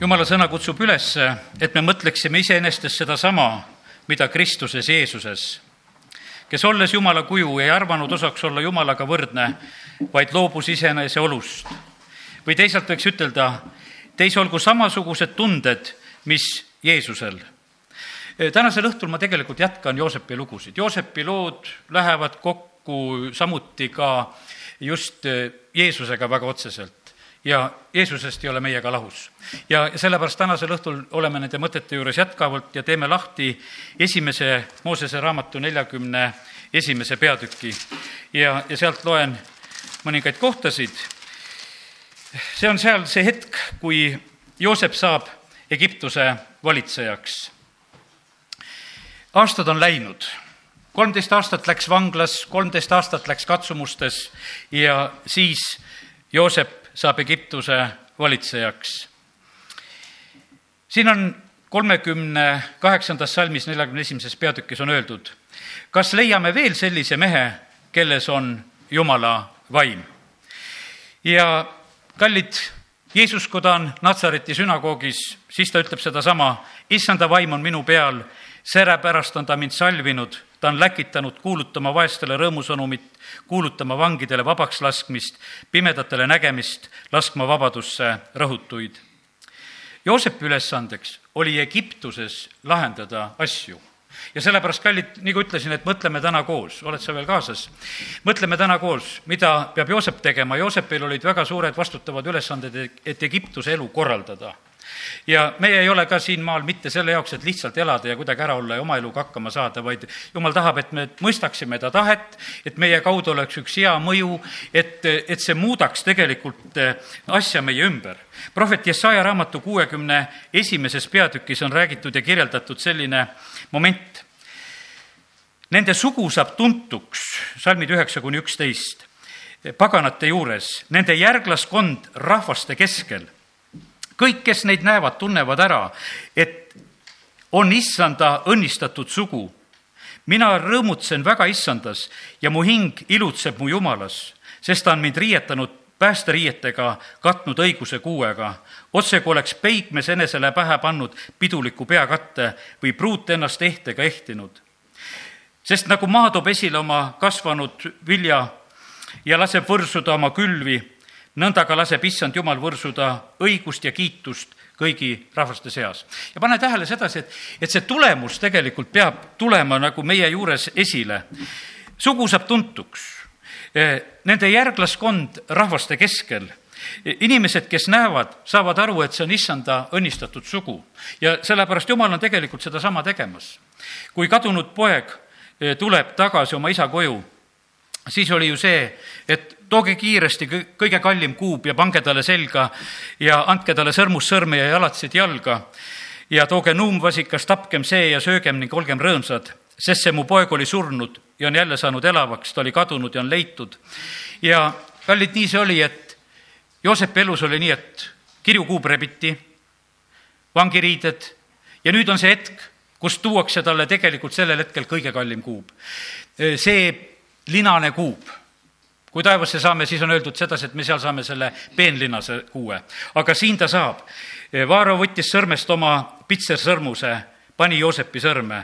jumala sõna kutsub üles, et me mõtleksime iseenesest sedasama, mida Kristuses Jeesuses, kes olles Jumala kuju ei arvanud osaks olla Jumalaga võrdne, vaid loobus iseenese olust. või teisalt võiks ütelda, teis olgu samasugused tunded, mis Jeesusel. tänasel õhtul ma tegelikult jätkan Joosepi lugusid. Joosepi lood lähevad kokku samuti ka just Jeesusega väga otseselt ja Jeesusest ei ole meiega lahus. ja sellepärast tänasel õhtul oleme nende mõtete juures jätkavalt ja teeme lahti esimese Moosese raamatu neljakümne esimese peatüki ja, ja sealt loen mõningaid kohtasid. see on seal see hetk, kui Joosep saab Egiptuse valitsejaks. aastad on läinud kolmteist aastat läks vanglas, kolmteist aastat läks katsumustes ja siis Joosep saab Egiptuse valitsejaks. siin on kolmekümne kaheksandas salmis, neljakümne esimeses peatükis on öeldud, kas leiame veel sellise mehe, kelles on Jumala vaim? ja kallid, Jeesus, kui ta on Natsareti sünagoogis, siis ta ütleb sedasama, issanda vaim on minu peal, seepärast on ta mind salvinud, ta on läkitanud kuulutama vaestele rõõmusõnumit, kuulutama vangidele vabaks laskmist, pimedatele nägemist, laskma vabadusse rõhutuid. Joosepi ülesandeks oli Egiptuses lahendada asju ja sellepärast, kallid, nagu ütlesin, et mõtleme täna koos, oled sa veel kaasas? mõtleme täna koos, mida peab Joosep tegema, Joosepil olid väga suured vastutavad ülesanded, et Egiptuse elu korraldada ja meie ei ole ka siin maal mitte selle jaoks, et lihtsalt elada ja kuidagi ära olla ja oma eluga hakkama saada, vaid jumal tahab, et me mõistaksime ta tahet, et meie kaudu oleks üks hea mõju, et, et see muudaks tegelikult eh, asja meie ümber. prohvet Jesaja raamatu kuuekümne esimeses peatükis on räägitud ja kirjeldatud selline moment. Nende sugu saab tuntuks, salmid üheksa kuni üksteist, paganate juures, nende järglaskond rahvaste keskel kõik, kes neid näevad, tunnevad ära, et on issanda õnnistatud sugu. mina rõõmutsen väga issandas ja mu hing ilutseb mu jumalas, sest ta on mind riietanud päästeriietega, katnud õiguse kuuega, otse kui oleks peigmees enesele pähe pannud piduliku peakatte või pruut ennast ehtega ehtinud. sest nagu maa toob esile oma kasvanud vilja ja laseb võrsuda oma külvi nõnda ka laseb issand jumal võrsuda õigust ja kiitust kõigi rahvaste seas. ja pane tähele sedasi, et, et see tulemus tegelikult peab tulema nagu meie juures esile. sugu saab tuntuks, e, nende järglaskond rahvaste keskel e, inimesed, kes näevad, saavad aru, et see on issanda õnnistatud sugu ja sellepärast Jumal on tegelikult sedasama tegemas. kui kadunud poeg e, tuleb tagasi oma isa koju, siis oli ju see, et tooge kiiresti kõige kallim kuub ja pange talle selga ja andke talle sõrmus sõrme ja jalatsid jalga. ja tooge nuumvasikas, tapkem see ja söögem ning olgem rõõmsad, sest see mu poeg oli surnud ja on jälle saanud elavaks, ta oli kadunud ja on leitud. ja kallid, nii see oli, et Joosepi elus oli nii, et kirjukuub rebiti, vangiriided ja nüüd on see hetk, kus tuuakse talle tegelikult sellel hetkel kõige kallim kuub. see linane kuub kui taevasse saame, siis on öeldud sedasi, et me seal saame selle peenlinnase kuue. aga siin ta saab. Vaaro võttis sõrmest oma pitsersõrmuse, pani Joosepi sõrme,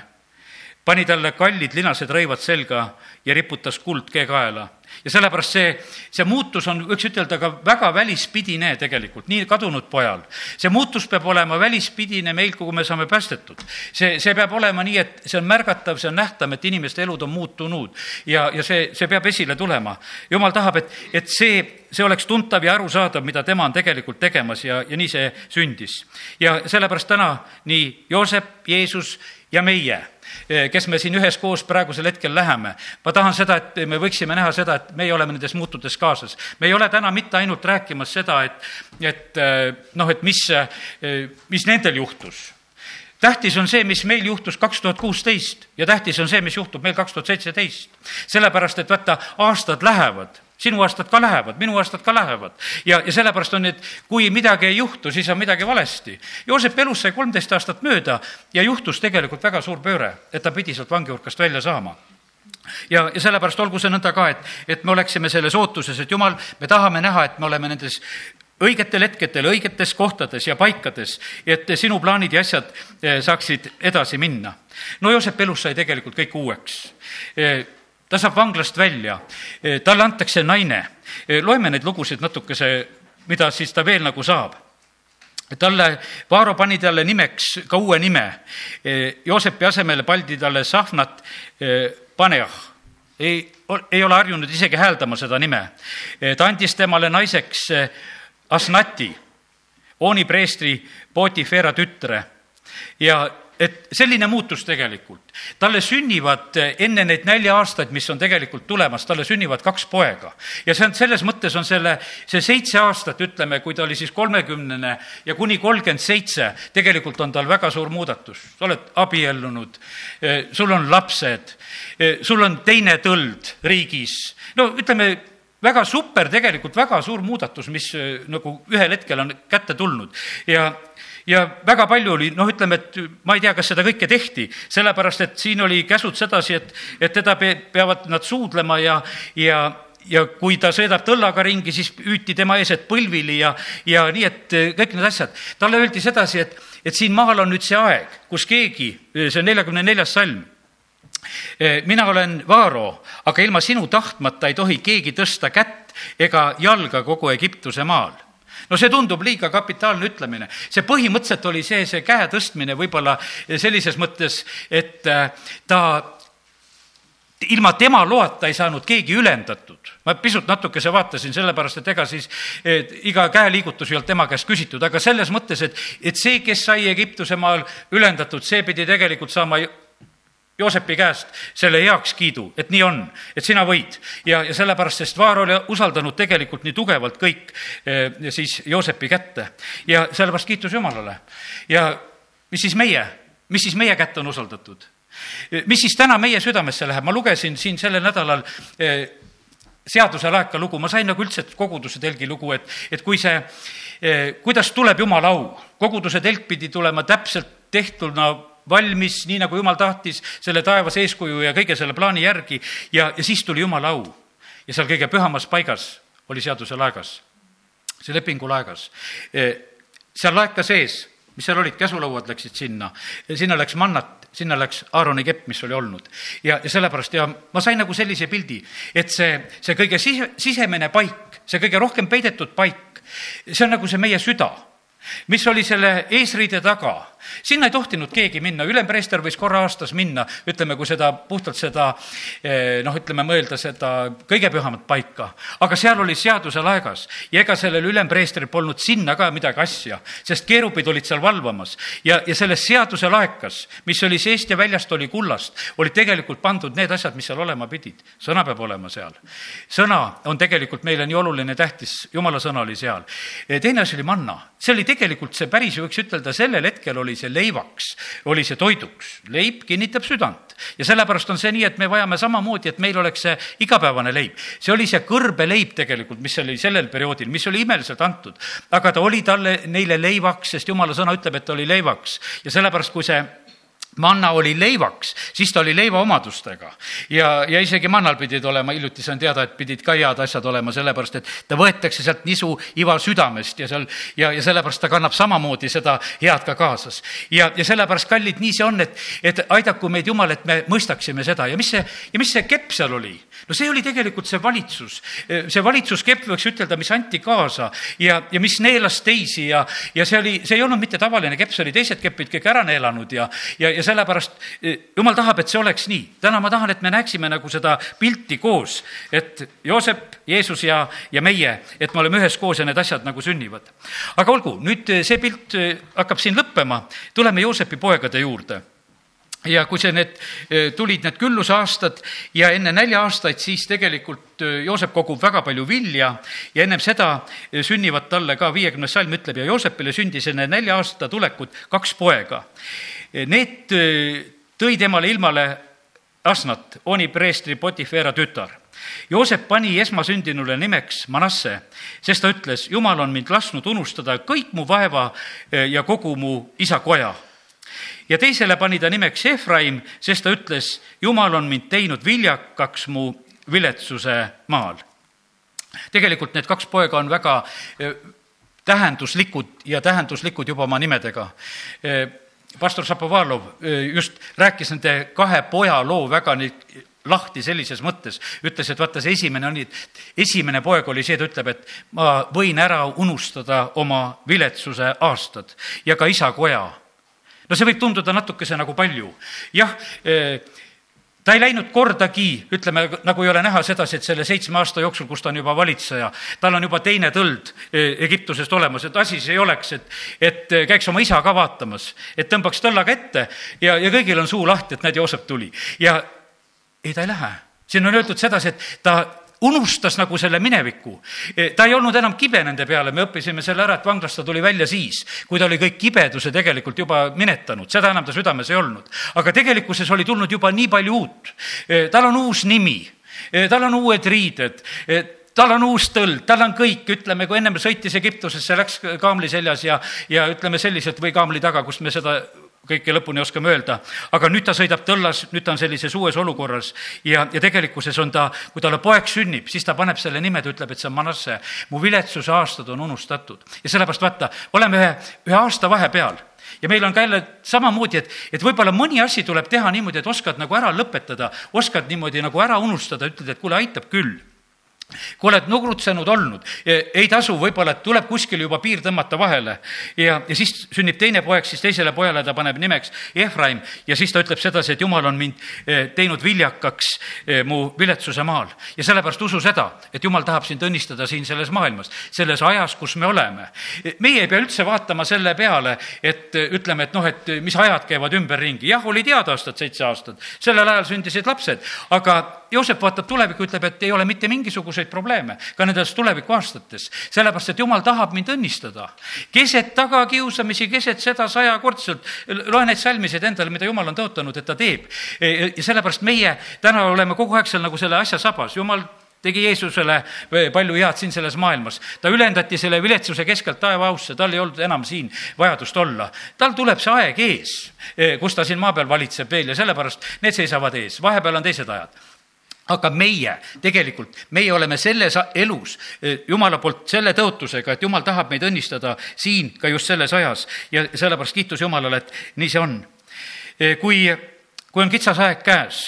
pani talle kallid linased rõivad selga ja riputas kuldkee kaela ja sellepärast see, see muutus on, võiks ütelda ka väga välispidine tegelikult, nii kadunud pojal. see muutus peab olema välispidine meil, kui me saame päästetud. see, see peab olema nii, et see on märgatav, see on nähtav, et inimeste elud on muutunud ja, ja see, see peab esile tulema. jumal tahab, et, et see, see oleks tuntav ja arusaadav, mida tema on tegelikult tegemas ja, ja nii see sündis. ja sellepärast täna nii Joosep, Jeesus ja meie kes me siin üheskoos praegusel hetkel läheme. ma tahan seda, et me võiksime näha seda, et meie oleme nendes muutudes kaasas. me ei ole täna mitte ainult rääkimas seda, et, et eh, noh, et mis, eh, mis nendel juhtus tähtis on see, mis meil juhtus kaks tuhat kuusteist ja tähtis on see, mis juhtub meil kaks tuhat seitseteist. sellepärast, et vaata, aastad lähevad sinu aastad ka lähevad, minu aastad ka lähevad. ja, ja sellepärast on, et kui midagi ei juhtu, siis on midagi valesti. Joosep elus sai kolmteist aastat mööda ja juhtus tegelikult väga suur pööre, et ta pidi sealt vangihulkast välja saama ja, ja sellepärast olgu see nõnda ka, et, et me oleksime selles ootuses, et jumal, me tahame näha, et me oleme nendes õigetel hetkedel, õigetes kohtades ja paikades, et sinu plaanid ja asjad saaksid edasi minna. no Joosep elus sai tegelikult kõik uueks ta saab vanglast välja, talle antakse naine. loeme neid lugusid natukese, mida siis ta veel nagu saab talle, Vaaro pani talle nimeks ka uue nime. Joosepi asemele pandi talle Sahvnat Paneah. ei, ei ole harjunud isegi hääldama seda nime. ta andis temale naiseks Asnati, Ooni preestri Potifera tütre ja et selline muutus tegelikult. talle sünnivad enne neid nälja aastaid, mis on tegelikult tulemas, talle sünnivad kaks poega. ja see on, selles mõttes on selle, see seitse aastat, ütleme, kui ta oli siis kolmekümnene ja kuni kolmkümmend seitse, tegelikult on tal väga suur muudatus. sa oled abiellunud, eh, sul on lapsed, eh, sul on teine tõld riigis, no ütleme, väga super, tegelikult väga suur muudatus, mis eh, nagu ühel hetkel on kätte tulnud ja ja väga palju oli, noh, ütleme, et ma ei tea, kas seda kõike tehti, sellepärast et siin oli käsud sedasi, et, et teda peavad nad suudlema ja, ja ja kui ta sõidab tõllaga ringi, siis hüüti tema ees, et põlvili ja, ja nii, et kõik need asjad. talle öeldi sedasi, et, et siin maal on nüüd see aeg, kus keegi, see on neljakümne neljas salm, mina olen Vaaro, aga ilma sinu tahtmata ei tohi keegi tõsta kätt ega jalga kogu Egiptuse maal no see tundub liiga kapitaalne ütlemine. see põhimõtteliselt oli see, see käe tõstmine võib-olla sellises mõttes, et äh, ta ilma tema loata ei saanud keegi ülendatud. ma pisut natukese vaatasin, sellepärast et ega siis et iga käeliigutus ei olnud tema käest küsitud, aga selles mõttes, et, et see, kes sai Egiptuse maal ülendatud, see pidi tegelikult saama Joosepi käest selle heakskiidu, et nii on, et sina võid. ja, ja sellepärast, sest Vaar oli usaldanud tegelikult nii tugevalt kõik eh, siis Joosepi kätte ja sellepärast kiitus Jumalale. ja mis siis meie, mis siis meie kätte on usaldatud? mis siis täna meie südamesse läheb, ma lugesin siin sellel nädalal eh, seaduse laeka lugu, ma sain nagu üldse koguduse telgi lugu, et, et kui see eh,, kuidas tuleb Jumala au. koguduse telk pidi tulema täpselt tehtuna valmis, nii nagu jumal tahtis, selle taevas eeskuju ja kõige selle plaani järgi ja, ja siis tuli jumala au. ja seal kõige pühamas paigas oli seaduse laegas, see lepingu laegas. E, seal laeka sees, mis seal olid, käsulauad läksid sinna, sinna läks mannat, sinna läks Aaroni kepp, mis oli olnud. ja, ja sellepärast ja ma sain nagu sellise pildi, et see, see kõige sise, sisemine paik, see kõige rohkem peidetud paik, see on nagu see meie süda mis oli selle eesriide taga sinna ei tohtinud keegi minna, ülempreester võis korra aastas minna, ütleme, kui seda, puhtalt seda eh, noh, ütleme, mõelda seda kõige pühamat paika. aga seal oli seaduse laegas ja ega sellel ülempreestril polnud sinna ka midagi asja, sest keerupid olid seal valvamas. ja, ja selles seaduse laekas, mis oli seest ja väljast, oli kullast, olid tegelikult pandud need asjad, mis seal olema pidid. sõna peab olema seal. sõna on tegelikult meile nii oluline, tähtis, jumala sõna oli seal. teine asi oli manna, see oli tegelikult see päris, võiks ütelda, sellel hetkel oli oli see leivaks, oli see toiduks. leib kinnitab südant ja sellepärast on see nii, et me vajame samamoodi, et meil oleks see igapäevane leib. see oli see kõrbeleib tegelikult, mis oli sellel perioodil, mis oli imeliselt antud. aga ta oli talle, neile leivaks, sest jumala sõna ütleb, et ta oli leivaks ja sellepärast, kui see manna oli leivaks, siis ta oli leiva omadustega. ja, ja isegi mannal pidid olema, hiljuti sain teada, et pidid ka head asjad olema, sellepärast et ta võetakse sealt nisu iva südamest ja seal ja, ja sellepärast ta kannab samamoodi seda head ka kaasas. ja, ja sellepärast, kallid, nii see on, et, et aidaku meid Jumal, et me mõistaksime seda ja mis see, ja mis see kepp seal oli? no see oli tegelikult see valitsus, see valitsuskepp, võiks ütelda, mis anti kaasa ja, ja mis neelas teisi ja, ja see oli, see ei olnud mitte tavaline kepp, see oli teised kepid kõik ära neelanud ja, ja, ja sellepärast eh, jumal tahab, et see oleks nii. täna ma tahan, et me näeksime nagu seda pilti koos, et Joosep, Jeesus ja, ja meie, et me oleme üheskoos ja need asjad nagu sünnivad. aga olgu, nüüd eh, see pilt eh, hakkab siin lõppema, tuleme Joosepi poegade juurde ja kui see, need tulid need küllusaastad ja enne nälja-aastaid, siis tegelikult Joosep kogub väga palju vilja ja ennem seda sünnivad talle ka, viiekümnes salm ütleb, ja Joosepile sündis enne nälja aasta tulekut kaks poega. Need äh, tõi temale ilmale Asnat, Oni preestri Potifera tütar. Joosep pani esmasündinule nimeks Manasse, sest ta ütles, Jumal on mind lasknud unustada kõik mu vaeva äh, ja kogu mu isa koja. ja teisele pani ta nimeks Efraim, sest ta ütles, Jumal on mind teinud viljakaks mu viletsuse maal. tegelikult need kaks poega on väga äh, tähenduslikud ja tähenduslikud juba oma nimedega pastor Šapovalov just rääkis nende kahe poja loo väga nüüd lahti sellises mõttes, ütles, et vaata, see esimene et esimene poeg oli see, ta ütleb, et ma võin ära unustada oma viletsuse aastad ja ka isa koja. no see võib tunduda natukese nagu palju. jah eh,, ta ei läinud kordagi, ütleme, nagu ei ole näha sedasi, et selle seitsme aasta jooksul, kus ta on juba valitseja, tal on juba teine tõld eh, Egiptusest olemas, et asi see ei oleks, et, et eh, käiks oma isa ka vaatamas, et tõmbaks tõllaga ette ja, ja kõigil on suu lahti, et näed, Joosep tuli. ja ei, ta ei lähe. siin on öeldud sedasi, et ta unustas nagu selle mineviku. E, ta ei olnud enam kibe nende peale, me õppisime selle ära, et vanglast ta tuli välja siis, kui ta oli kõik kibeduse tegelikult juba minetanud, seda enam ta südames ei olnud. aga tegelikkuses oli tulnud juba nii palju uut. E, tal on uus nimi, e, tal on uued riided, tal on uus tõld, tal on kõik, ütleme, kui ennem sõitis Egiptusesse, läks kaamli seljas ja, ja ütleme selliselt või kaamli taga, kus me seda kõike lõpuni oskame öelda, aga nüüd ta sõidab tõllas, nüüd ta on sellises uues olukorras. Ja, ja tegelikkuses on ta, kui talle poeg sünnib, siis ta paneb selle nime, ta ütleb, et see on Manasse. mu viletsuse aastad on unustatud. Ja sellepärast vaata, oleme ühe, ühe aasta vahepeal. Ja meil on ka jälle samamoodi, et, et võib-olla mõni asi tuleb teha niimoodi, et oskad nagu ära lõpetada, oskad niimoodi nagu ära unustada, ütled, et kuule, aitab küll kui oled nugrutsenud olnud, ei tasu, võib-olla tuleb kuskil juba piir tõmmata vahele. Ja, ja siis sünnib teine poeg, siis teisele pojale ta paneb nimeks Efraim. Ja siis ta ütleb sedasi, et jumal on mind eh, teinud viljakaks eh, mu viletsuse maal. ja sellepärast usu seda, et jumal tahab sind õnnistada siin selles maailmas, selles ajas, kus me oleme. meie ei pea üldse vaatama selle peale, et ütleme, et noh, et mis ajad käivad ümberringi, jah, olid head aastad, seitse aastat, sellel ajal sündisid lapsed, aga Joosep vaatab tulevikku, ütleb, et ei ole mitte mingisuguseid probleeme ka nendes tulevikuaastates, sellepärast et jumal tahab mind õnnistada. keset tagakiusamisi, keset seda sajakordselt, loe neid salmisid endale, mida jumal on tõotanud, et ta teeb. ja sellepärast meie täna oleme kogu aeg seal nagu selle asja sabas, jumal tegi Jeesusele palju head siin selles maailmas. ta ülendati selle viletsuse keskelt taevaausse, tal ei olnud enam siin vajadust olla. tal tuleb see aeg ees, kus ta siin maa peal valitseb veel ja sellepärast need seisavad ees, vahepeal on teised ajad aga meie, tegelikult, meie oleme selles elus eh, Jumala poolt selle tõotusega, et Jumal tahab meid õnnistada siin ka just selles ajas ja sellepärast kiitus Jumalale, et nii see on. Eh, kui, kui on kitsas aeg käes,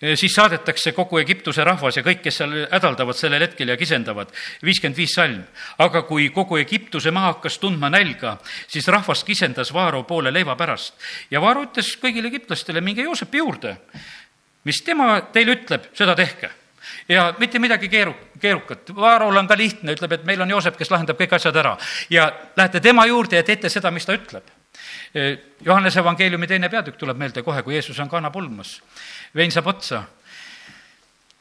eh, siis saadetakse kogu Egiptuse rahvas ja kõik, kes seal hädaldavad sellel hetkel ja kisendavad, viiskümmend viis salm. aga kui kogu Egiptuse maa hakkas tundma nälga, siis rahvas kisendas Vaaro poole leiva pärast ja Vaaro ütles kõigile egiptlastele, minge Joosepi juurde mis tema teile ütleb, seda tehke ja mitte midagi keeru-, keerukat. Vaarol on ka lihtne, ütleb, et meil on Joosep, kes lahendab kõik asjad ära ja lähete tema juurde ja teete seda, mis ta ütleb. Johannese evangeeliumi teine peatükk tuleb meelde kohe, kui Jeesus on kanapulmas. vein saab otsa.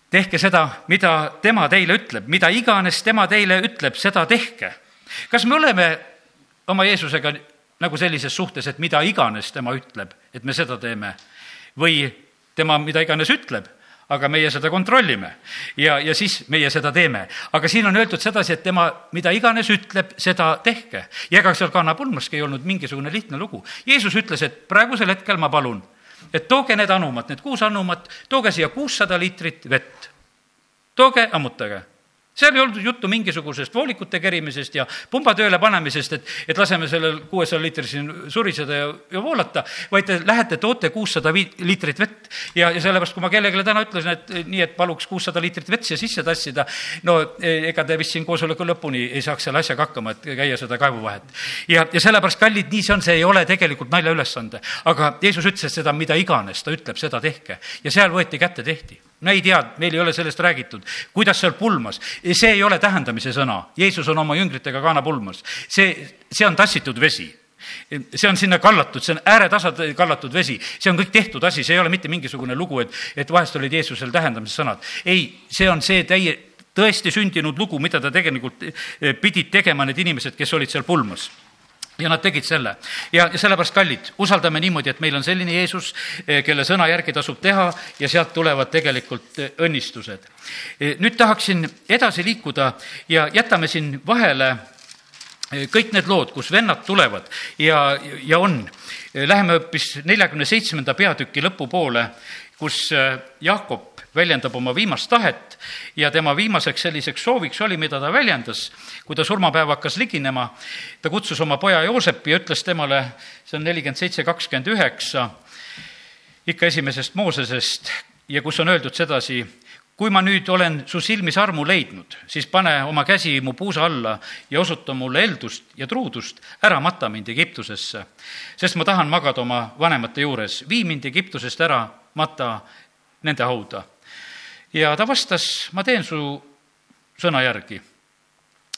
tehke seda, mida tema teile ütleb, mida iganes tema teile ütleb, seda tehke. kas me oleme oma Jeesusega nagu sellises suhtes, et mida iganes tema ütleb, et me seda teeme või tema mida iganes ütleb, aga meie seda kontrollime ja, ja siis meie seda teeme. aga siin on öeldud sedasi, et tema mida iganes ütleb, seda tehke. ja ega seal kannapulmaski ei olnud mingisugune lihtne lugu. Jeesus ütles, et praegusel hetkel ma palun, et tooge need anumad, need kuus anumat, tooge siia kuussada liitrit vett. tooge, ammutage seal ei olnud juttu mingisugusest voolikute kerimisest ja pumba tööle panemisest, et, et laseme sellel kuuesaja liitril siin suriseda ja, ja voolata, vaid te lähete, toote kuussada liitrit vett. ja, ja sellepärast, kui ma kellelegi täna ütlesin, et nii, et paluks kuussada liitrit vett siia sisse tassida, no ega te vist siin koosoleku lõpuni ei saaks selle asjaga hakkama, et käia seda kaevuvahet. ja, ja sellepärast, kallid, nii see on, see ei ole tegelikult naljaülesande. aga Jeesus ütles, et seda, mida iganes ta ütleb, seda tehke. ja seal võeti kätte, tehti me ei tea, meil ei ole sellest räägitud, kuidas seal pulmas. see ei ole tähendamise sõna, Jeesus on oma jüngritega kaana pulmas. see, see on tassitud vesi see on sinna kallatud, see on ääretasad kallatud vesi, see on kõik tehtud asi, see ei ole mitte mingisugune lugu, et, et vahest olid Jeesusel tähendamise sõnad. ei, see on see täie, tõesti sündinud lugu, mida ta tegelikult eh, pidid tegema need inimesed, kes olid seal pulmas ja nad tegid selle. ja, ja sellepärast, kallid, usaldame niimoodi, et meil on selline Jeesus, eh, kelle sõna järgi tasub teha ja sealt tulevad tegelikult eh, õnnistused. Eh, nüüd tahaksin edasi liikuda ja jätame siin vahele kõik need lood, kus vennad tulevad ja, ja on. Läheme hoopis neljakümne seitsmenda peatüki lõpupoole, kus Jakob väljendab oma viimast tahet ja tema viimaseks selliseks sooviks oli, mida ta väljendas, kui ta surmapäev hakkas liginema, ta kutsus oma poja Joosepi ja ütles temale, see on nelikümmend seitse, kakskümmend üheksa, ikka esimesest Moosesest ja kus on öeldud sedasi, kui ma nüüd olen su silmis armu leidnud, siis pane oma käsi mu puusa alla ja osuta mulle eldust ja truudust, ära mata mind Egiptusesse. sest ma tahan magada oma vanemate juures, vii mind Egiptusest ära, mata nende hauda. Ja ta vastas, ma teen su sõna järgi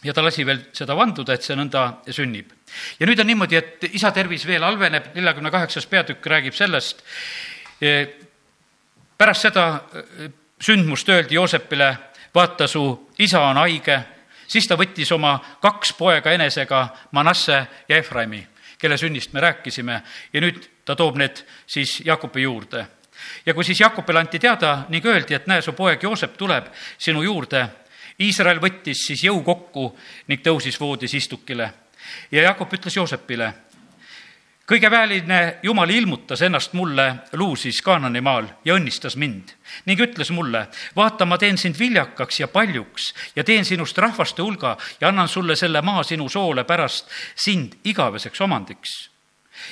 ja ta lasi veel seda vanduda, et see nõnda sünnib. ja nüüd on niimoodi, et isa tervis veel halveneb, neljakümne kaheksas peatükk räägib sellest, pärast seda sündmust öeldi Joosepile, vaata, su isa on haige, siis ta võttis oma kaks poega enesega, Manasse ja Efraimi, kelle sünnist me rääkisime, ja nüüd ta toob need siis Jakobi juurde. Ja kui siis Jakobile anti teada ning öeldi, et näe, su poeg Joosep tuleb sinu juurde, Iisrael võttis siis jõu kokku ning tõusis voodis istukile. ja Jakob ütles Joosepile, kõige väeline Jumal ilmutas ennast mulle luusis Kaanani maal ja õnnistas mind ning ütles mulle, vaata, ma teen sind viljakaks ja paljuks ja teen sinust rahvaste hulga ja annan sulle selle maa sinu soole pärast sind igaveseks omandiks.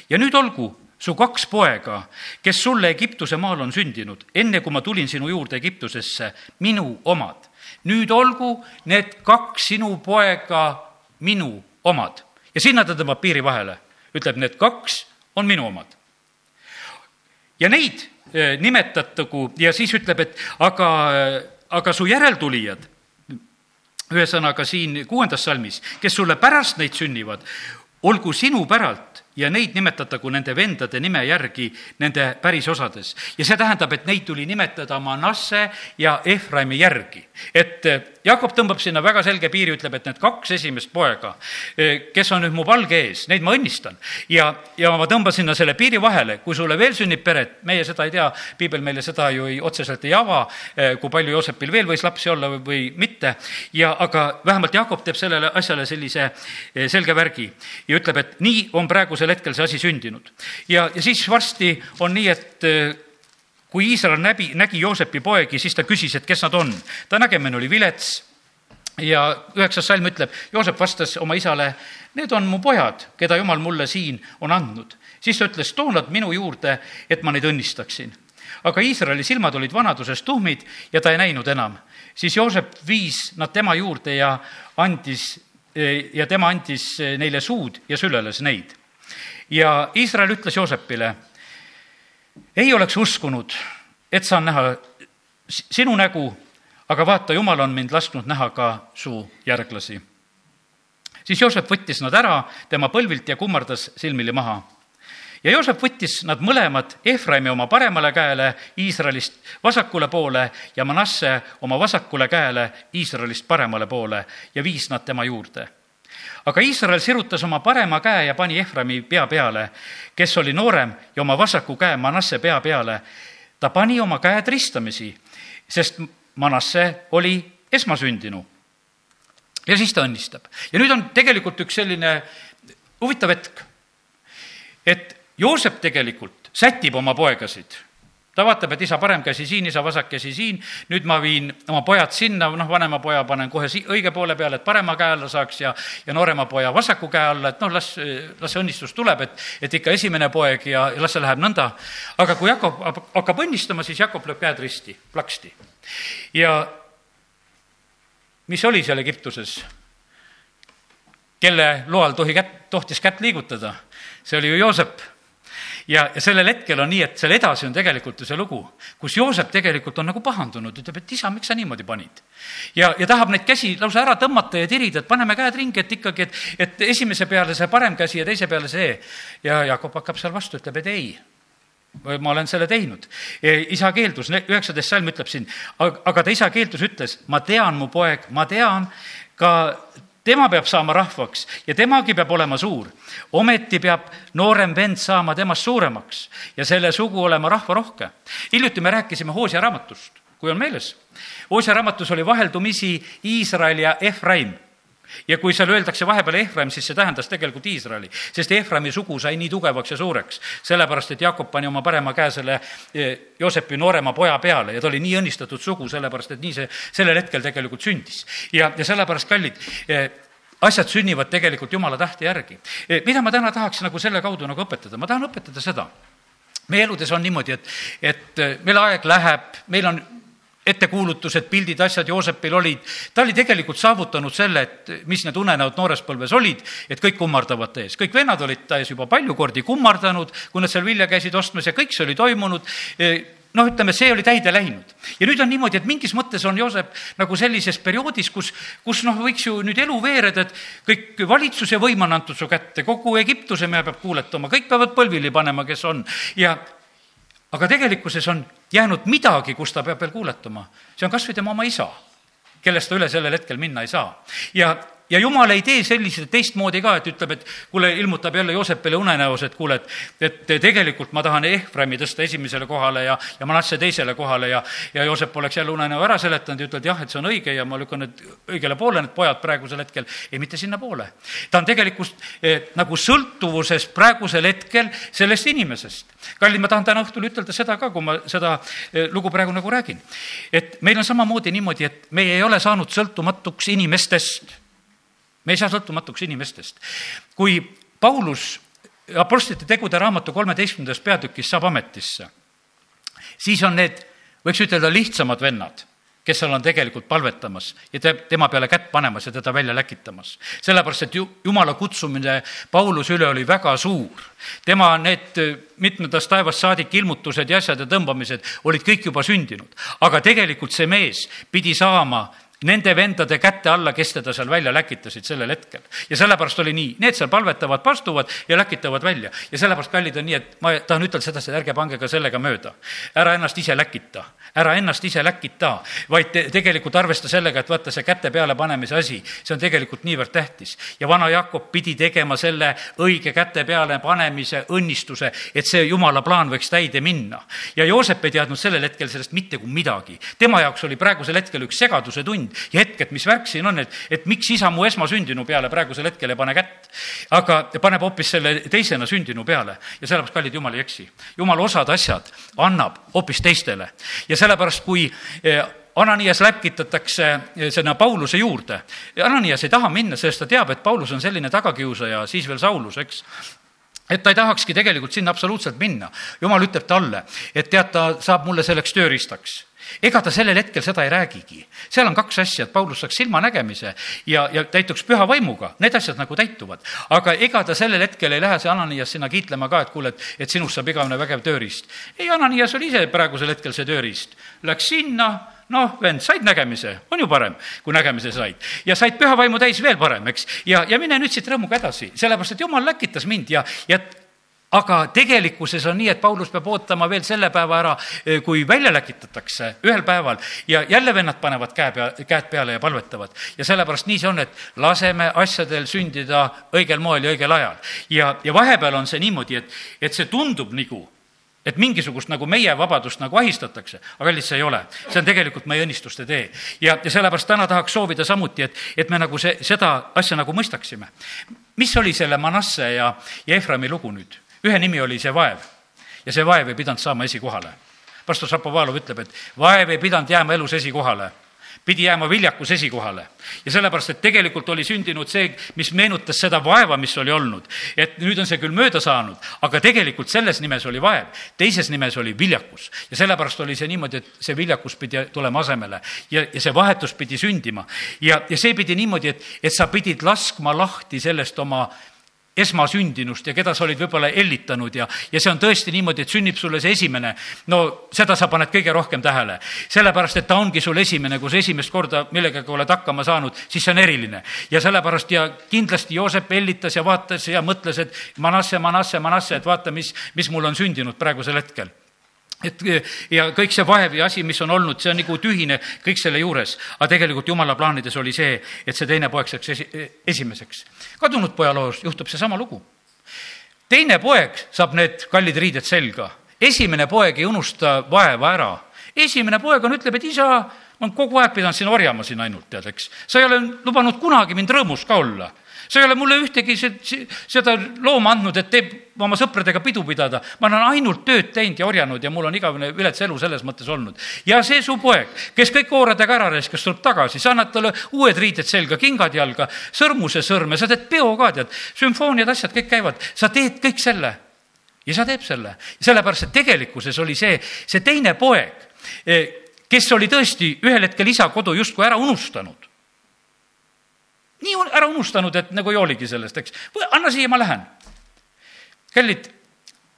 ja nüüd olgu su kaks poega, kes sulle Egiptuse maal on sündinud, enne kui ma tulin sinu juurde Egiptusesse, minu omad. nüüd olgu need kaks sinu poega minu omad ja sinna ta tõmbab piiri vahele ütleb, need kaks on minu omad. ja neid eh, nimetatagu ja siis ütleb, et aga, aga su järeltulijad, ühesõnaga siin kuuendas salmis, kes sulle pärast neid sünnivad, olgu sinu päralt ja neid nimetatagu nende vendade nime järgi nende pärisosades. ja see tähendab, et neid tuli nimetada Manasse ja Efraimi järgi. et eh, Jakob tõmbab sinna väga selge piiri, ütleb, et need kaks esimest poega, eh, kes on nüüd mu palge ees, neid ma õnnistan. ja, ja ma tõmban sinna selle piiri vahele, kui sulle veel sünnib peret, meie seda ei tea, piibel meile seda ju ei, otseselt ei ava, eh, kui palju Joosepil veel võis lapsi olla või, või mitte, ja aga vähemalt Jakob teeb sellele asjale sellise selge värgi ja ütleb, et nii on praegusel hetkel see asi sündinud. ja, ja siis varsti on nii, et äh, kui Iisrael näbi, nägi Joosepi poegi, siis ta küsis, et kes nad on. ta nägemine oli vilets ja üheksas salm ütleb, Joosep vastas oma isale, need on mu pojad, keda jumal mulle siin on andnud. siis ta ütles, too nad minu juurde, et ma neid õnnistaksin. aga Iisraeli silmad olid vanaduses tuhmid ja ta ei näinud enam. siis Joosep viis nad tema juurde ja andis ja tema andis neile suud ja süleles neid ja Iisrael ütles Joosepile, ei oleks uskunud, et saan näha sinu nägu, aga vaata, Jumal on mind lasknud näha ka su järglasi. siis Joosep võttis nad ära tema põlvilt ja kummardas silmili maha. ja Joosep võttis nad mõlemad Efraimi oma paremale käele Iisraelist vasakule poole ja Manasse oma vasakule käele Iisraelist paremale poole ja viis nad tema juurde aga Iisrael sirutas oma parema käe ja pani Eframi pea peale, kes oli noorem, ja oma vasaku käe Manasse pea peale. ta pani oma käed ristamisi, sest Manasse oli esmasündinu. ja siis ta õnnistab. ja nüüd on tegelikult üks selline huvitav hetk, et Joosep tegelikult sätib oma poegasid ta vaatab, et isa parem käsi siin, isa vasak käsi siin, nüüd ma viin oma pojad sinna, noh, vanema poja panen kohe si-, õige poole peale, et parema käe alla saaks ja, ja noorema poja vasaku käe alla, et noh, las, las see õnnistus tuleb, et, et ikka esimene poeg ja, ja las see läheb nõnda. aga kui Jakob hakkab õnnistama, siis Jakob lööb käed risti, plaksti. ja mis oli seal Egiptuses? kelle loal tohi kätt, tohtis kätt liigutada? see oli ju Joosep ja, ja sellel hetkel on nii, et seal edasi on tegelikult ju see lugu, kus Joosep tegelikult on nagu pahandunud, ütleb, et isa, miks sa niimoodi panid. ja, ja tahab neid käsi lausa ära tõmmata ja tirida, et paneme käed ringi, et ikkagi, et, et esimese peale see parem käsi ja teise peale see. ja Jakob hakkab seal vastu, ütleb, et ei ma olen selle teinud. isa keeldus, üheksateist salm ütleb siin, aga ta isa keeldus, ütles, ma tean, mu poeg, ma tean, ka tema peab saama rahvaks ja temagi peab olema suur. ometi peab noorem vend saama temast suuremaks ja selle sugu olema rahvarohke. hiljuti me rääkisime Hoosia raamatust, kui on meeles. Hoosia raamatus oli vaheldumisi Iisrael ja Efraim ja kui seal öeldakse vahepeal Ehraim, siis see tähendas tegelikult Iisraeli, sest Ehraimi sugu sai nii tugevaks ja suureks, sellepärast et Jakob pani oma parema käe selle eh, Joosepi noorema poja peale ja ta oli nii õnnistatud sugu, sellepärast et nii see sellel hetkel tegelikult sündis. ja, ja sellepärast, kallid, eh, asjad sünnivad tegelikult Jumala tahte järgi. Eh, mida ma täna tahaks nagu selle kaudu nagu õpetada, ma tahan õpetada seda meie eludes on niimoodi, et, et meil aeg läheb, meil on ettekuulutused, pildid, asjad Joosepil olid, ta oli tegelikult saavutanud selle, et mis need unenäod noores põlves olid, et kõik kummardavad ta ees. kõik vennad olid ta ees juba palju kordi kummardanud, kui nad seal vilja käisid ostmas ja kõik see oli toimunud. Noh, ütleme, see oli täide läinud. ja nüüd on niimoodi, et mingis mõttes on Joosep nagu sellises perioodis, kus, kus noh, võiks ju nüüd elu veereda, et kõik valitsuse võim on antud su kätte, kogu Egiptuse mehe peab kuuletama, kõik peavad põlvili panema, kes on. Ja aga tegelikkuses on jäänud midagi, kus ta peab veel kuuletama. see on kas või tema oma isa, kellest ta üle sellel hetkel minna ei saa. ja ja jumal ei tee selliseid teistmoodi ka, et ütleb, et kuule, ilmutab jälle Joosepile unenäos, et kuule, et, et tegelikult ma tahan Ehvrami tõsta esimesele kohale ja, ja Manasse teisele kohale ja, ja Joosep oleks jälle unenäo ära seletanud ja ütelnud jah, et see on õige ja ma lükkan need õigele poole, need pojad praegusel hetkel, ei mitte sinnapoole. ta on tegelikult eh, nagu sõltuvuses praegusel hetkel sellest inimesest. kallid, ma tahan täna õhtul ütelda seda ka, kui ma seda eh, lugu praegu nagu räägin. et meil on samamoodi niimoodi, et meie ei ole saanud sõltumatuks inimestest me ei saa sõltumatuks inimestest. kui Paulus Apostlite tegude raamatu kolmeteistkümnendas peatükis saab ametisse, siis on need, võiks ütelda, lihtsamad vennad, kes seal on tegelikult palvetamas ja te, tema peale kätt panemas ja teda välja läkitamas. sellepärast, et ju, jumala kutsumine Pauluse üle oli väga suur. tema need mitmendast taevast saadik ilmutused ja asjad ja tõmbamised olid kõik juba sündinud, aga tegelikult see mees pidi saama nende vendade kätte alla, kes teda seal välja läkitasid sellel hetkel. ja sellepärast oli nii, need seal palvetavad, pastuvad ja läkitavad välja. ja sellepärast, kallid, on nii, et ma tahan ütelda sedasi, et ärge pange ka sellega mööda. ära ennast ise läkita, ära ennast ise läkita, vaid te, tegelikult arvesta sellega, et vaata, see käte peale panemise asi, see on tegelikult niivõrd tähtis. ja vana Jakob pidi tegema selle õige käte peale panemise õnnistuse, et see jumala plaan võiks täide minna. ja Joosep ei teadnud sellel hetkel sellest mitte kui midagi. tema jaoks oli praegusel hetkel üks segaduse tund, tund ja hetk, et mis värk siin on, et, et miks isa mu esmasündinu peale praegusel hetkel ei pane kätt. aga paneb hoopis selle teisena sündinu peale ja sellepärast, kallid, jumal ei eksi. jumal osad asjad annab hoopis teistele ja sellepärast, kui eh, Ananias läpkitatakse eh, sinna Pauluse juurde. Ananias ei taha minna, sest ta teab, et Paulus on selline tagakiusaja, siis veel Saulus, eks et ta ei tahakski tegelikult sinna absoluutselt minna. jumal ütleb talle, et tead, ta saab mulle selleks tööriistaks ega ta sellel hetkel seda ei räägigi. seal on kaks asja, et Paulus saaks silmanägemise ja, ja täituks püha vaimuga, need asjad nagu täituvad. aga ega ta sellel hetkel ei lähe see Ananias sinna kiitlema ka, et kuule, et, et sinust saab igavene vägev tööriist. ei, Ananias oli ise praegusel hetkel see tööriist. Läks sinna, noh, vend, said nägemise, on ju parem, kui nägemise said. ja said püha vaimu täis veel parem, eks. ja, ja mine nüüd siit rõõmuga edasi, sellepärast et jumal läkitas mind ja, ja aga tegelikkuses on nii, et Paulus peab ootama veel selle päeva ära, eh, kui välja läkitatakse ühel päeval ja jälle vennad panevad käe pea, käed peale ja palvetavad. ja sellepärast nii see on, et laseme asjadel sündida õigel moel ja õigel ajal. ja, ja vahepeal on see niimoodi, et, et see tundub nagu, et mingisugust nagu meie vabadust nagu ahistatakse, aga lihtsalt see ei ole. see on tegelikult meie õnnistuste tee. ja, ja sellepärast täna tahaks soovida samuti, et, et me nagu see, seda asja nagu mõistaksime. mis oli selle Manasse ja, ja Eframi lugu nüüd? Ühe nimi oli see vaev ja see vaev ei pidanud saama esikohale. pastor Šapovalov ütleb, et vaev ei pidanud jääma elus esikohale, pidi jääma viljakus esikohale. ja sellepärast, et tegelikult oli sündinud see, mis meenutas seda vaeva, mis oli olnud. et nüüd on see küll mööda saanud, aga tegelikult selles nimes oli vaev, teises nimes oli viljakus. ja sellepärast oli see niimoodi, et see viljakus pidi tulema asemele ja, ja see vahetus pidi sündima. ja, ja see pidi niimoodi, et, et sa pidid laskma lahti sellest oma esmasündinust ja keda sa olid võib-olla ellitanud ja, ja see on tõesti niimoodi, et sünnib sulle see esimene, no seda sa paned kõige rohkem tähele. sellepärast, et ta ongi sul esimene, kui sa esimest korda millegagi oled hakkama saanud, siis see on eriline. ja sellepärast ja kindlasti Joosep ellitas ja vaatas ja mõtles, et Manasse, Manasse, Manasse, et vaata, mis, mis mul on sündinud praegusel hetkel et ja kõik see vaev ja asi, mis on olnud, see on nagu tühine kõik selle juures. aga tegelikult jumala plaanides oli see, et see teine poeg saaks esi, esimeseks. kadunud poja loos juhtub seesama lugu. teine poeg saab need kallid riided selga. esimene poeg ei unusta vaeva ära. esimene poeg on, ütleb, et isa, ma olen kogu aeg pidanud siin orjama siin ainult, tead, eks. sa ei ole lubanud kunagi mind rõõmus ka olla sa ei ole mulle ühtegi seda looma andnud, et teeb oma sõpradega pidu pidada. ma olen ainult tööd teinud ja orjanud ja mul on igavene vilets elu selles mõttes olnud. ja see su poeg, kes kõik kooradega ära reiskas, tuleb tagasi, sa annad talle uued riided selga, kingad jalga, sõrmuse sõrme, sa teed peo ka, tead, sümfooniad, asjad kõik käivad, sa teed kõik selle. ja sa teeb selle, sellepärast et tegelikkuses oli see, see teine poeg, eh, kes oli tõesti ühel hetkel isa kodu justkui ära unustanud nii ära unustanud, et nagu ei hooligi sellest, eks. anna siia, ma lähen. kallid,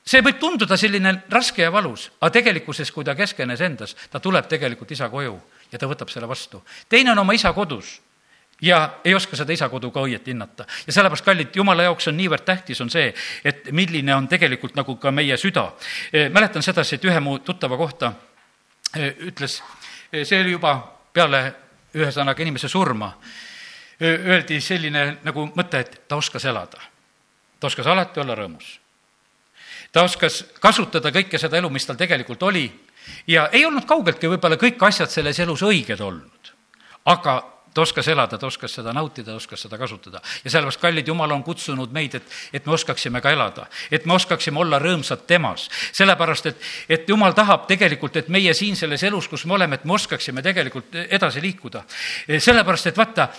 see võib tunduda selline raske ja valus, aga tegelikkuses, kui ta keskenes endas, ta tuleb tegelikult isa koju ja ta võtab selle vastu. teine on oma isa kodus ja ei oska seda isa kodu ka õieti hinnata. ja sellepärast, kallid, jumala jaoks on niivõrd tähtis, on see, et milline on tegelikult nagu ka meie süda. E, mäletan sedasi, et ühe mu tuttava kohta e, ütles, e, see oli juba peale ühesõnaga inimese surma öeldi selline nagu mõte, et ta oskas elada. ta oskas alati olla rõõmus. ta oskas kasutada kõike seda elu, mis tal tegelikult oli ja ei olnud kaugeltki võib-olla kõik asjad selles elus õiged olnud. aga ta oskas elada, ta oskas seda nautida, oskas seda kasutada. ja sellepärast, kallid, Jumal on kutsunud meid, et, et me oskaksime ka elada, et me oskaksime olla rõõmsad temas. sellepärast, et, et Jumal tahab tegelikult, et meie siin selles elus, kus me oleme, et me oskaksime tegelikult edasi liikuda. sellepärast, et vaata,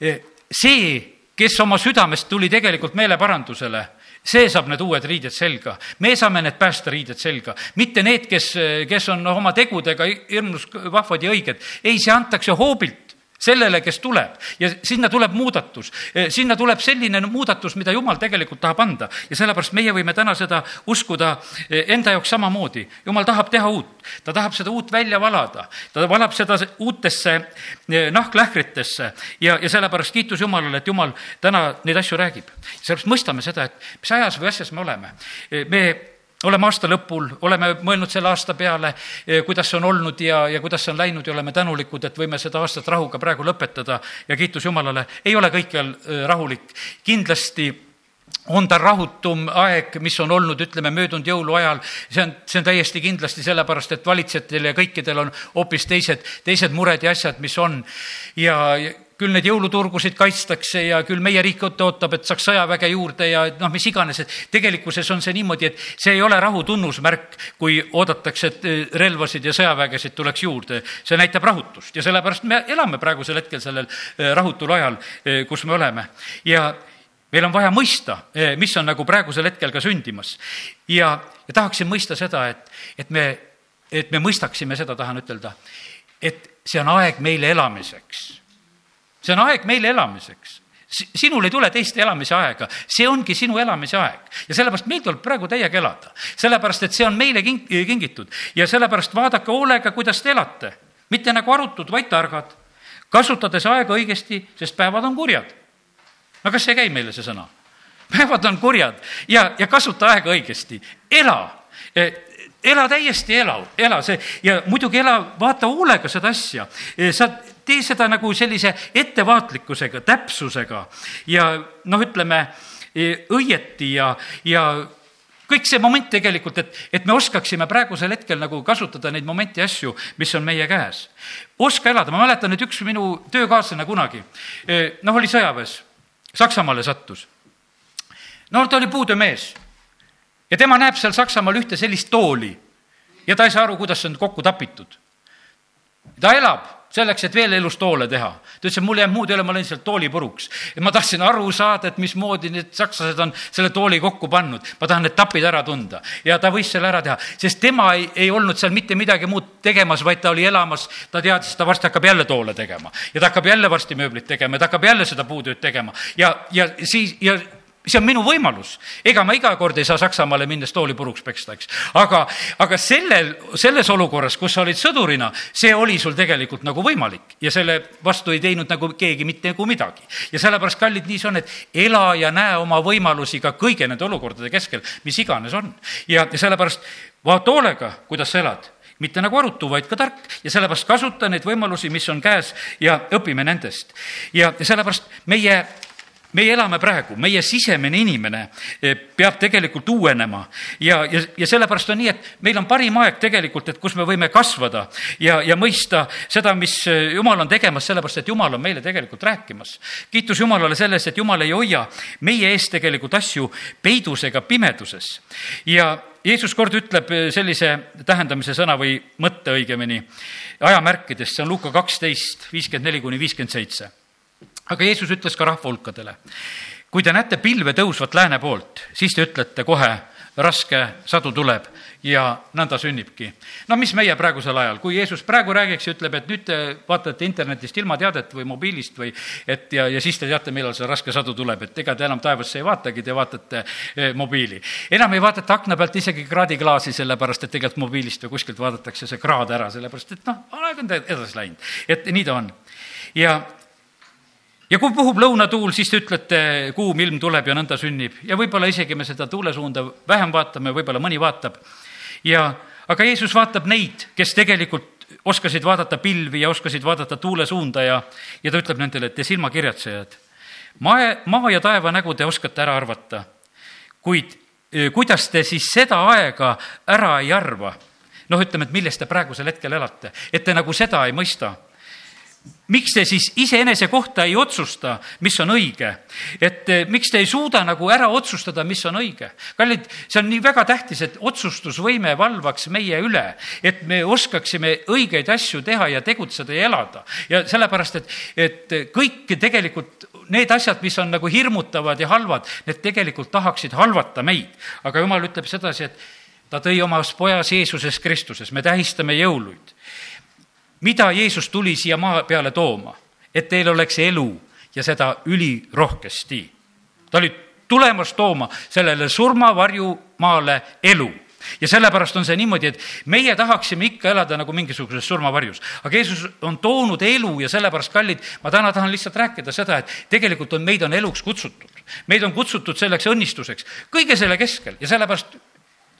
see, kes oma südamest tuli tegelikult meeleparandusele, see saab need uued riided selga. me saame need päästeriided selga, mitte need, kes, kes on oma tegudega hirmus vahvad ja õiged. ei, see antakse hoobilt sellele, kes tuleb ja sinna tuleb muudatus, eh, sinna tuleb selline muudatus, mida Jumal tegelikult tahab anda ja sellepärast meie võime täna seda uskuda eh, enda jaoks samamoodi. Jumal tahab teha uut, ta tahab seda uut välja valada, ta valab seda uutesse eh, nahklähvritesse ja, ja sellepärast kiitus Jumalale, et Jumal täna neid asju räägib. sellepärast mõistame seda, et mis ajas või asjas me oleme. me oleme aasta lõpul, oleme mõelnud selle aasta peale, eh, kuidas see on olnud ja, ja kuidas see on läinud ja oleme tänulikud, et võime seda aastat rahuga praegu lõpetada ja kiitus Jumalale, ei ole kõikjal eh, rahulik. kindlasti on ta rahutum aeg, mis on olnud, ütleme, möödunud jõuluajal, see on, see on täiesti kindlasti sellepärast, et valitsejatel ja kõikidel on hoopis teised, teised mured ja asjad, mis on. ja küll neid jõuluturgusid kaitstakse ja küll meie riik ootab, et saaks sõjaväge juurde ja noh, mis iganes, et tegelikkuses on see niimoodi, et see ei ole rahu tunnusmärk, kui oodatakse, et eh, relvasid ja sõjavägesid tuleks juurde. see näitab rahutust ja sellepärast me elame praegusel hetkel sellel eh, rahutul ajal, eh, kus me oleme. ja meil on vaja mõista, mis on nagu praegusel hetkel ka sündimas. ja, ja tahaksin mõista seda, et, et me, et me mõistaksime seda, tahan ütelda, et see on aeg meile elamiseks see on aeg meile elamiseks sinul ei tule teist elamise aega, see ongi sinu elamise aeg. ja sellepärast meil tuleb praegu täiega elada. sellepärast, et see on meile king-, kingitud ja sellepärast vaadake hoolega, kuidas te elate. mitte nagu arutud, vaid targad. kasutades aega õigesti, sest päevad on kurjad. no kas see ei käi meile, see sõna? päevad on kurjad ja, ja kasuta aega õigesti, ela ela täiesti ela, ela see ja muidugi ela, vaata hoolega seda asja. sa tee seda nagu sellise ettevaatlikkusega, täpsusega ja noh, ütleme õieti ja, ja kõik see moment tegelikult, et, et me oskaksime praegusel hetkel nagu kasutada neid momente ja asju, mis on meie käes. oska elada, ma mäletan, et üks minu töökaaslane kunagi, noh, oli sõjaväes, Saksamaale sattus. no ta oli puudemees ja tema näeb seal Saksamaal ühte sellist tooli ja ta ei saa aru, kuidas see on kokku tapitud. ta elab selleks, et veel elus toole teha. ta ütles, et mul jääb muud ei ole, ma lõin sealt tooli puruks. ja ma tahtsin aru saada, et mismoodi need sakslased on selle tooli kokku pannud. ma tahan need tapid ära tunda. ja ta võis selle ära teha, sest tema ei, ei olnud seal mitte midagi muud tegemas, vaid ta oli elamas, ta teadis, ta varsti hakkab jälle toole tegema. ja ta hakkab jälle varsti mööblit tegema ja ta hakkab jälle seda puutööd tegema. ja, ja siis, ja see on minu võimalus. ega ma iga kord ei saa Saksamaale minnes tooli puruks peksta, eks. aga, aga sellel, selles olukorras, kus sa olid sõdurina, see oli sul tegelikult nagu võimalik ja selle vastu ei teinud nagu keegi mitte nagu midagi. ja sellepärast, kallid, nii see on, et ela ja näe oma võimalusi ka kõigi nende olukordade keskel, mis iganes on. ja, sellepärast vaata hoolega, kuidas sa elad mitte nagu arutu, vaid ka tark ja sellepärast kasuta neid võimalusi, mis on käes ja õpime nendest. ja sellepärast meie meie elame praegu, meie sisemine inimene eh, peab tegelikult uuenema ja, ja, ja sellepärast on nii, et meil on parim aeg tegelikult, et kus me võime kasvada ja, ja mõista seda, mis eh, Jumal on tegemas, sellepärast et Jumal on meile tegelikult rääkimas. kiitus Jumalale selles, et Jumal ei hoia meie eest tegelikult asju peidus ega pimeduses. ja Jeesus kord ütleb eh, sellise tähendamise sõna või mõtte õigemini ajamärkidest, see on Luuka kaksteist, viiskümmend neli kuni viiskümmend seitse aga Jeesus ütles ka rahva hulkadele, kui te näete pilve tõusvat lääne poolt, siis te ütlete kohe, raske sadu tuleb ja nõnda sünnibki. no mis meie praegusel ajal, kui Jeesus praegu räägiks ja ütleb, et nüüd te vaatate internetist ilmateadet või mobiilist või et ja, ja siis te teate, millal see raske sadu tuleb, et ega te enam taevasse ei vaatagi, te vaatate eh, mobiili. enam ei vaadata akna pealt isegi kraadiklaasi, sellepärast et tegelikult mobiilist või kuskilt vaadatakse see kraad ära, sellepärast et noh, aeg on edasi läinud, et nii ta on. ja ja kui puhub lõunatuul, siis te ütlete, kuum ilm tuleb ja nõnda sünnib. Ja võib-olla isegi me seda tuulesuunda vähem vaatame, võib-olla mõni vaatab. ja, aga Jeesus vaatab neid, kes tegelikult oskasid vaadata pilvi ja oskasid vaadata tuulesuunda ja, ja ta ütleb nendele, et te silmakirjatsejad, maa, maa ja taeva nägu te oskate ära arvata, kuid kuidas te siis seda aega ära ei arva? noh, ütleme, et milles te praegusel hetkel elate, et te nagu seda ei mõista miks te siis iseenese kohta ei otsusta, mis on õige? et eh, miks te ei suuda nagu ära otsustada, mis on õige? kallid, see on nii väga tähtis, et otsustusvõime valvaks meie üle, et me oskaksime õigeid asju teha ja tegutseda ja elada. ja sellepärast, et, et kõik tegelikult need asjad, mis on nagu hirmutavad ja halvad, need tegelikult tahaksid halvata meid. aga jumal ütleb sedasi, et ta tõi omas pojas Jeesuses Kristuses, me tähistame jõuluid mida Jeesus tuli siia maa peale tooma, et teil oleks elu ja seda ülirohkesti. ta oli tulemas tooma sellele surmavarjumaale elu ja sellepärast on see niimoodi, et meie tahaksime ikka elada nagu mingisuguses surmavarjus. aga Jeesus on toonud elu ja sellepärast, kallid, ma täna tahan lihtsalt rääkida seda, et tegelikult on, meid on eluks kutsutud. meid on kutsutud selleks õnnistuseks, kõige selle keskel ja sellepärast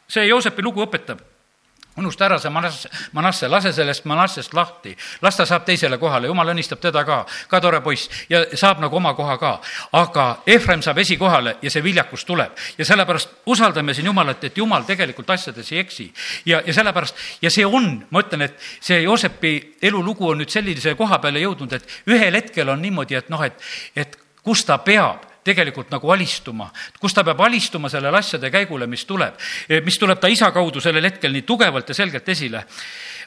see Joosepi lugu õpetab unusta ära see Manasse, Manasse, lase sellest Manassest lahti, las ta saab teisele kohale, jumal õnnistab teda ka, ka tore poiss ja saab nagu oma koha ka. aga Efraim saab esikohale ja see viljakus tuleb ja sellepärast usaldame siin Jumalat, et Jumal tegelikult asjades ei eksi. ja, ja sellepärast, ja see on, ma ütlen, et see Joosepi elulugu on nüüd sellise koha peale jõudnud, et ühel hetkel on niimoodi, et noh, et, et kus ta peab tegelikult nagu alistuma, kus ta peab alistuma sellele asjade käigule, mis tuleb, mis tuleb ta isa kaudu sellel hetkel nii tugevalt ja selgelt esile.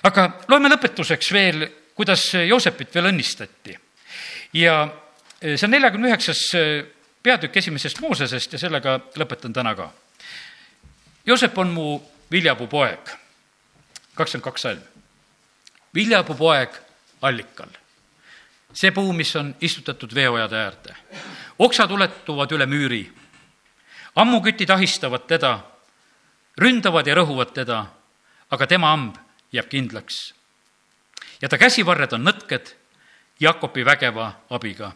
aga loeme lõpetuseks veel, kuidas Joosepit veel õnnistati. ja see on neljakümne üheksas peatükk esimesest Moosesest ja sellega lõpetan täna ka. Joosep on mu viljapuu poeg, kakskümmend kaks salm. viljapuu poeg allikal see puu, mis on istutatud veeojade äärde. oksad uletuvad üle müüri. ammukütid ahistavad teda, ründavad ja rõhuvad teda, aga tema hamb jääb kindlaks. ja ta käsivarred on nõtked Jakobi vägeva abiga,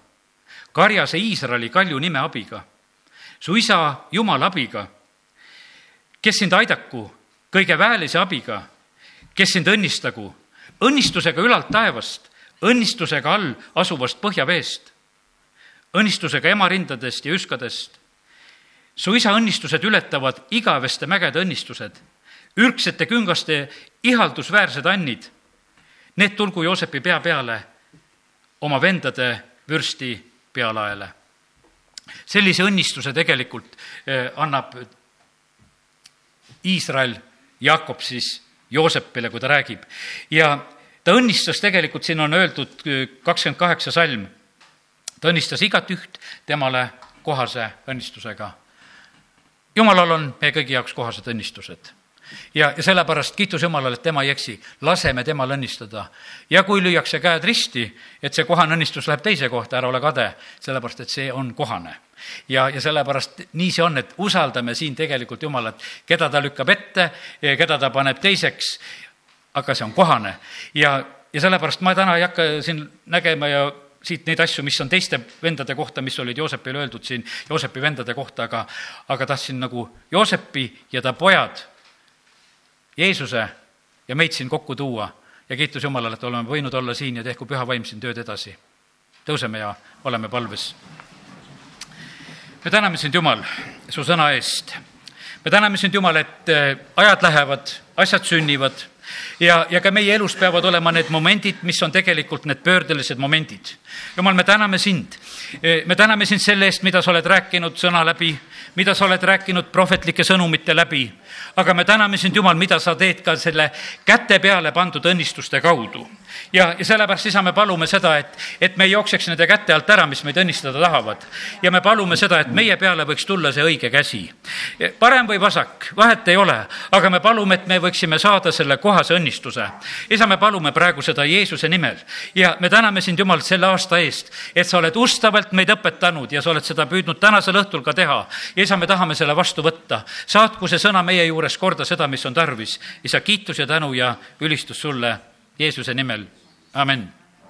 karjase Iisraeli kalju nime abiga, su isa Jumala abiga, kes sind aidaku kõige väelise abiga, kes sind õnnistagu, õnnistusega ülalt taevast õnnistusega all asuvast põhjaveest, õnnistusega ema rindadest ja üskadest. su isa õnnistused ületavad igaveste mägede õnnistused, ürgsete küngaste ihaldusväärsed annid. Need tulgu Joosepi pea peale, oma vendade vürsti pealaele. sellise õnnistuse tegelikult eh, annab Iisrael, Jakob siis Joosepile, kui ta räägib. ja ta õnnistas tegelikult, siin on öeldud kakskümmend kaheksa salm, ta õnnistas igatüht temale kohase õnnistusega. jumalal on meie kõigi jaoks kohased õnnistused ja, ja sellepärast kiitus Jumalale, et tema ei eksi, laseme temal õnnistada. ja kui lüüakse käed risti, et see kohane õnnistus läheb teise kohta, ära ole kade, sellepärast et see on kohane. ja, ja sellepärast nii see on, et usaldame siin tegelikult Jumalat, keda ta lükkab ette, keda ta paneb teiseks, aga see on kohane. ja, ja sellepärast ma täna ei hakka siin nägema ja siit neid asju, mis on teiste vendade kohta, mis olid Joosepile öeldud siin, Joosepi vendade kohta, aga, aga tahtsin nagu Joosepi ja ta pojad, Jeesuse ja meid siin kokku tuua ja kiitus Jumalale, et oleme võinud olla siin ja tehku püha vaim siin tööd edasi. tõuseme ja oleme palves me täname sind, Jumal, su sõna eest. me täname sind, Jumal, et äh, ajad lähevad, asjad sünnivad ja, ja ka meie elus peavad olema need momendid, mis on tegelikult need pöördelised momendid. Jumal, me täname sind. Me täname sind selle eest, mida sa oled rääkinud sõna läbi, mida sa oled rääkinud prohvetlike sõnumite läbi. aga me täname sind, Jumal, mida sa teed ka selle käte peale pandud õnnistuste kaudu ja, ja sellepärast, isa, me palume seda, et, et me ei jookseks nende käte alt ära, mis meid õnnistada tahavad. ja me palume seda, et meie peale võiks tulla see õige käsi. parem või vasak, vahet ei ole, aga me palume, et me võiksime saada selle kohase õnnistuse. isa, me palume praegu seda Jeesuse nimel ja me täname sind, Jumal, selle aasta eest, et sa oled ustavalt meid õpetanud ja sa oled seda püüdnud tänasel õhtul ka teha. Isa, me tahame selle vastu võtta. saatku see sõna meie juures korda seda, mis on tarvis. isa, kiitus ja tänu ja ülistus sulle Jeesuse nimel, amin